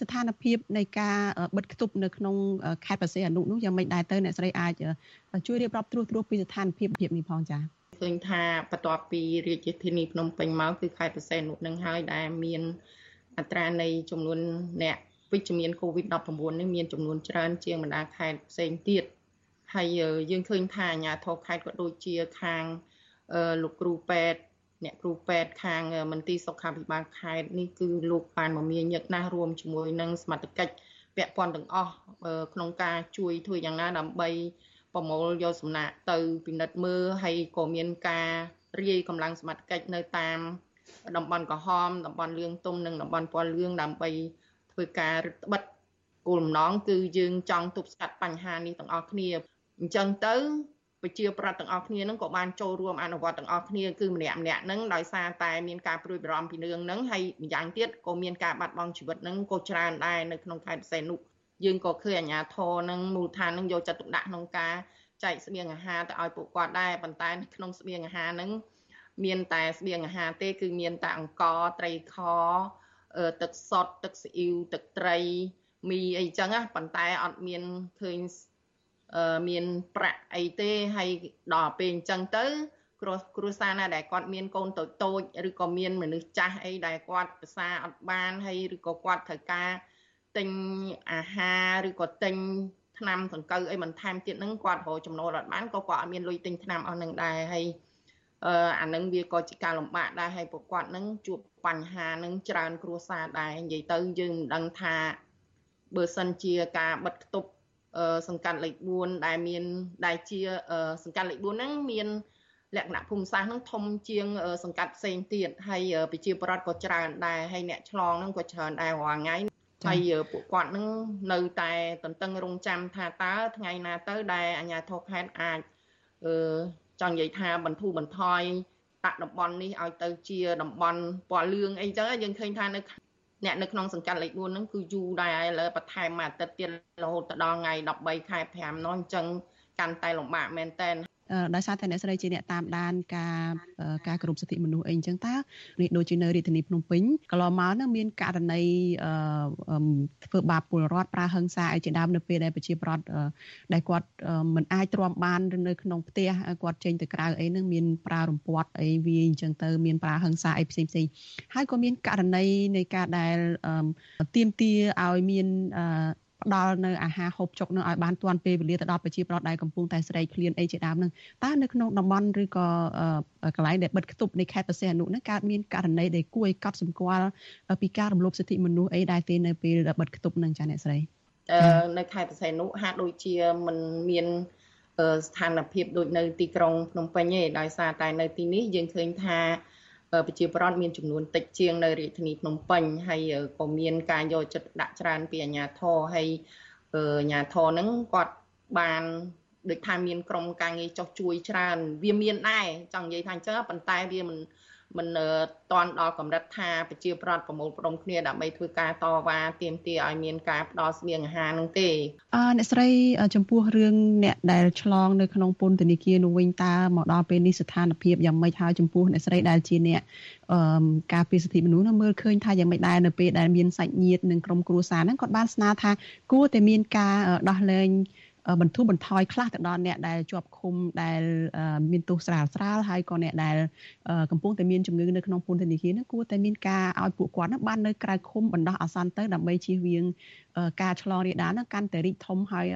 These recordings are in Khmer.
ស្ថានភាពនៃការបិទគប់នៅក្នុងខេត្តបរសេអនុនោះយ៉ាងម៉េចដែរទៅអ្នកស្រីអាចជួយរៀបរាប់ត្រួសត្រាសពីស្ថានភាពភាពនេះផងចា៎ឃើញថាបន្ទាប់ពីរាជធានីភ្នំពេញមកគឺខេត្តបរសេអនុនឹងហើយដែលមានអត្រានៃចំនួនអ្នកវិជ្ជមាន COVID-19 នេះមានចំនួនច្រើនជាងបណ្ដាខេត្តផ្សេងទៀតហើយយើងឃើញថាអាជ្ញាធរខេត្តក៏ដូចជាខាងលោកគ្រូពេទ្យ អ្នកគ្រូពេទ្យខាងមន្ទីរសុខាភិបាលខេត្តនេះគឺលោកបានមមាញឹកណាស់រួមជាមួយនឹងសមត្ថកិច្ចពាក់ព័ន្ធទាំងអស់ក្នុងការជួយធ្វើយ៉ាងណាដើម្បីប្រមូលយកសំណាក់ទៅពិនិត្យមើលហើយក៏មានការរាយកម្លាំងសមត្ថកិច្ចនៅតាមតំបន់ក្រហមតំបន់លឿងទុំនិងតំបន់ពណ៌លឿងដើម្បីធ្វើការរឹតបន្តឹងគោលបំណងគឺយើងចង់ទប់ស្កាត់បញ្ហានេះទាំងអស់គ្នាអញ្ចឹងទៅ ប្រជាប្រដ្ឋទាំងអស់គ្នានឹងក៏បានចូលរួមអនុវត្តទាំងអស់គ្នាគឺម្នាក់ម្នាក់នឹងដោយសារតែមានការព្រួយបារម្ភពីរឿងហ្នឹងហើយម្យ៉ាងទៀតក៏មានការបាត់បង់ជីវិតហ្នឹងក៏ច្រើនដែរនៅក្នុងខេត្តផ្សេងនោះយើងក៏ឃើញអាជ្ញាធរនឹងមូលដ្ឋាននឹងយកចិត្តទុកដាក់ក្នុងការចែកស្បៀងអាហារទៅឲ្យពួកគាត់ដែរប៉ុន្តែក្នុងស្បៀងអាហារហ្នឹងមានតែស្បៀងអាហារទេ គឺមានតែអង្ករត្រីខទឹកសុទ្ធទឹកស៊ីអ៊ីវទឹកត្រីមីអីចឹងណាប៉ុន្តែអត់មានឃើញ មានប្រាក់អីទេហើយដល់ពេលអញ្ចឹងទៅគ្រួគ្រួសារណាដែលគាត់មានកូនតូចតូចឬក៏មានមនុស្សចាស់អីដែលគាត់ភាសាអត់បានហើយឬក៏គាត់ត្រូវការទិញអាហារឬក៏ទិញថ្នាំសង្កូវអីបន្ថែមទៀតហ្នឹងគាត់រកចំណូលអត់បានក៏គាត់អត់មានលុយទិញថ្នាំអស់នឹងដែរហើយអឺអានឹងវាក៏ជាការលំបាកដែរហើយពួកគាត់នឹងជួបបញ្ហានឹងច្រើនគ្រួសារដែរនិយាយទៅយើងមិនដឹងថាបើសិនជាការបិទគប់ សង្កាត់លេខ4ដែលមានដែលជាសង្កាត់លេខ4ហ្នឹងមានលក្ខណៈភូមិសាស្ត្រហ្នឹងធំជាងសង្កាត់ផ្សេងទៀតហើយប្រជាពលរដ្ឋក៏ច្រើនដែរហើយអ្នកឆ្លងហ្នឹងក៏ច្រើនដែររាល់ថ្ងៃហើយពួកគាត់នឹងនៅតែតន្ទឹងរង់ចាំថាតើថ្ងៃណាទៅដែលអាជ្ញាធរខេត្តអាចអឺចង់និយាយថាបន្ធូរបន្ថយដាក់តំបន់នេះឲ្យទៅជាតំបន់ពណ៌លឿងអីចឹងយើងឃើញថានៅ អ្នកនៅក្នុងសង្កាត់លេខ4ហ្នឹងគឺយូរដែរហើយឥឡូវបន្ថែមមួយអាទិត្យទៀតរហូតដល់ថ្ងៃ13ខែ5នោះអញ្ចឹងកាន់តែលំបាកមែនតើ ដោយសារតែអ្នកស្រីជាអ្នកតាមដានការការគោរពសិទ្ធិមនុស្សអីអញ្ចឹងតើនេះដូចជានៅរាជធានីភ្នំពេញកន្លងមកនឹងមានករណីធ្វើបាបពលរដ្ឋប្រើហិង្សាអីជាដើមនៅពេលដែលប្រជាប្រដ្ឋដែលគាត់មិនអាចទ្រាំបាននៅក្នុងផ្ទះគាត់ចេញទៅក្រៅអីនឹងមានប្រើរំពាត់អីវាអញ្ចឹងទៅមានប្រើហិង្សាអីផ្សេងផ្សេងហើយក៏មានករណីនៃការដែលទៀមទាឲ្យមាន ផ្ដល់នៅអាហារហូបចុកនឹងឲ្យបានទាន់ពេលវេលាទៅដល់ប្រជាប្រដ្ឋដែលកំពុងតែស្រែកឃ្លានអីជាដើមនឹងតើនៅក្នុងតំបន់ឬក៏កន្លែងដែលបិទគប់នៃខេត្តបរសេអនុនឹងកើតមានករណីដែលគួរឲ្យកត់សម្គាល់ពីការរំលោភសិទ្ធិមនុស្សអីដែរទេនៅពេលបិទគប់នឹងចាអ្នកស្រីនៅខេត្តបរសេអនុហាក់ដូចជាមិនមានស្ថានភាពដូចនៅទីក្រុងភ្នំពេញទេដោយសារតែនៅទីនេះយើងឃើញថា ប្រជាប្រដ្ឋមានចំនួនតិចជាងនៅរាជធានីភ្នំពេញហើយក៏មានការយកចិត្តដាក់ច្រើនពីអាជ្ញាធរហើយអាជ្ញាធរហ្នឹងគាត់បានដូចថាមានក្រុមការងារចោះជួយច្រើន វាមានដែរចង់និយាយថាអញ្ចឹងប៉ុន្តែវាមិន មិនតន់ដល់កម្រិតថាប្រជាប្រដ្ឋប្រមូលផ្ដុំគ្នាដើម្បីធ្វើការតវ៉ាទាមទារឲ្យមានការផ្ដល់ស្បៀងអាហារនោះទេអឺអ្នកស្រីចំពោះរឿងអ្នកដែលឆ្លងនៅក្នុងពន្ធនាគារនោះវិញតើមកដល់ពេលនេះស្ថានភាពយ៉ាងម៉េចហើយចំពោះអ្នកស្រីដែលជាអ្នកអឺការពារសិទ្ធិមនុស្សនោះមើលឃើញថាយ៉ាងម៉េចដែរនៅពេលដែលមានសាច់ញាតិនិងក្រុមគ្រួសារហ្នឹងគាត់បានស្នើថាគួរតែមានការដោះលែង បន្ធូរបន្ថយខ្លះទៅដល់អ្នកដែលជាប់ឃុំដែលមានទោសស្រាលស្រាលហើយក៏អ្នកដែលកំពុងតែមានជំងឺនៅក្នុងពន្ធនាគារនោះគួរតែមានការឲ្យពួកគាត់នឹងបាននៅក្រៅឃុំបណ្ដោះអាសន្នទៅដើម្បីជៀសវាងការឆ្លងរាលដាលនោះកាន់តែរីកធំហើយ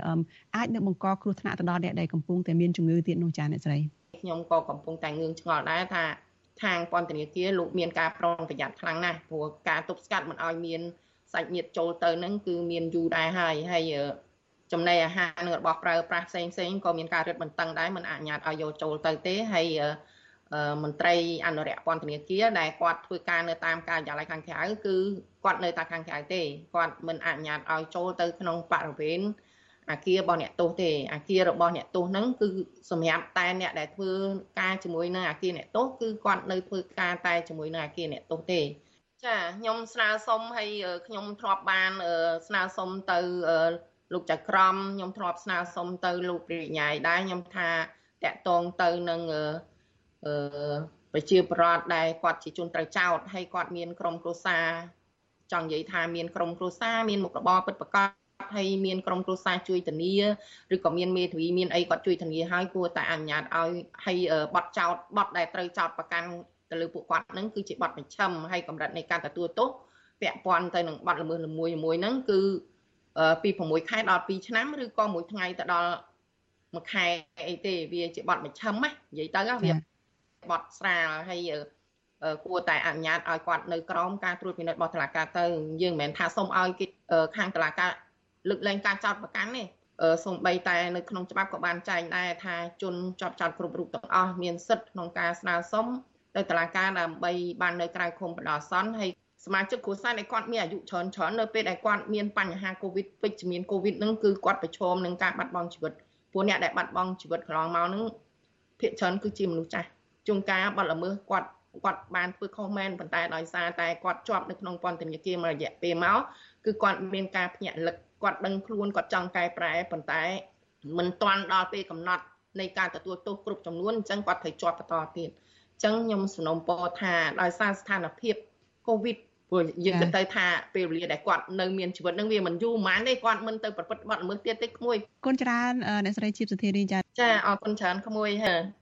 អាចនឹងបង្កគ្រោះថ្នាក់ទៅដល់អ្នកដែលកំពុងតែមានជំងឺទៀតនោះចាអ្នកស្រីខ្ញុំក៏កំពុងតែងឿងឆ្ងល់ដែរថាខាងពន្ធនាគារលោកមានការប្រុងប្រយ័ត្នខ្លាំងណាស់ព្រោះការទប់ស្កាត់មិនឲ្យមានសាច់ញាតិចូលទៅនឹងគឺមានយូរដែរហើយហើយ ចំណីអាហារនិងរបស់ប្រើប្រាស់ផ្សេងផ្សេងក៏មានការរឹតបន្តឹងដែរមិនអនុញ្ញាតឲ្យយកចូលទៅទេហើយមន្ត្រីអនុរិយពន្ធនាគារដែលគាត់ធ្វើការនៅតាមការិយាល័យខាងក្រៅគឺគាត់នៅតែខាងក្រៅទេគាត់មិនអនុញ្ញាតឲ្យចូលទៅក្នុងបរិវេណអាគាររបស់អ្នកទោសទេអាគាររបស់អ្នកទោសហ្នឹងគឺសម្រាប់តែអ្នកដែលធ្វើការជាមួយនឹងអាគារអ្នកទោសគឺគាត់នៅធ្វើការតែជាមួយនឹងអាគារអ្នកទោសទេចាខ្ញុំស្នើសុំឲ្យខ្ញុំធ្លាប់បានស្នើសុំទៅ លោកចៅក្រមខ្ញុំធ្លាប់ស្នើសុំទៅលោកព្រះញ៉ាយដែរខ្ញុំថាតកតងទៅនឹងអឺប្រជាប្រដ្ឋដែលគាត់ជាជនត្រូវចោតហើយគាត់មានក្រុមគ្រួសារចង់និយាយថាមានក្រុមគ្រួសារមានមុខរបរពិតប្រាកដហើយមានក្រុមគ្រួសារជួយធានាឬក៏មានមេធាវីមានអីគាត់ជួយធានាហើយគួរតែអនុញ្ញាតឲ្យឲ្យបត់ចោតបត់ដែលត្រូវចោតប្រកាន់ទៅលើពួកគាត់ហ្នឹងគឺជាបត់ប្រឆឹមហើយកម្រិតនៃការទទួលទោសពាក់ព័ន្ធទៅនឹងបត់ល្មើសល្មួយមួយហ្នឹងគឺ ពី6ខែដល់2ឆ្នាំឬក៏មួយថ្ងៃទៅដល់មួយខែអីទេវាជាបត់ប្រឆឹមណានិយាយទៅវាបត់ស្រាលហើយគួរតែអនុញ្ញាតឲ្យគាត់នៅក្រោមការត្រួតពិនិត្យរបស់តុលាការទៅយើងមិនមែនថាសូមឲ្យគេខាងតុលាការលើកលែងការចោទប្រកាន់ទេសូម្បីតែនៅក្នុងច្បាប់ក៏បានចែងដែរថាជនជាប់ចោទគ្រប់រូបទាំងអស់មានសិទ្ធិក្នុងការស្នើសុំទៅតុលាការដើម្បីបាននៅក្រៅឃុំបណ្ដោះអាសន្នហើយ សមាជិកគ្រួសារដែលគាត់មានអាយុច្រើនច្រើននៅពេលដែលគាត់មានបញ្ហាកូវីដវិជ្ជមានកូវីដហ្នឹងគឺគាត់ប្រឈមនឹងការបាត់បង់ជីវិតពួកអ្នកដែលបាត់បង់ជីវិតកន្លងមកហ្នឹងភាគច្រើនគឺជាមនុស្សចាស់ជួនកាលបាត់ល្មើសគាត់គាត់បានធ្វើខុសមែនប៉ុន្តែដោយសារតែគាត់ជាប់នៅក្នុងពន្ធនាគារមួយរយៈពេលមកគឺគាត់មានការភ្ញាក់លឹកគាត់ដឹងខ្លួនគាត់ចង់កែប្រែប៉ុន្តែមិនទាន់ដល់ពេលកំណត់នៃការទទួលទោសគ្រប់ចំនួនអញ្ចឹងគាត់ត្រូវជាប់បន្តទៀតអញ្ចឹងខ្ញុំសនំពរថាដោយសារស្ថានភាពកូវីដ ព្រោះយើងគិតទៅថាពេលវេលាដែលគាត់នៅមានជីវិតនឹងវាមិនយូរប៉ុន្មានទេគាត់មិនទៅប្រព្រឹត្តបទល្មើសទៀតទេក្មួយគុណច្រើនអ្នកស្រីជីបសុធារីចាចាអរគុណច្រើនក្មួយហ៎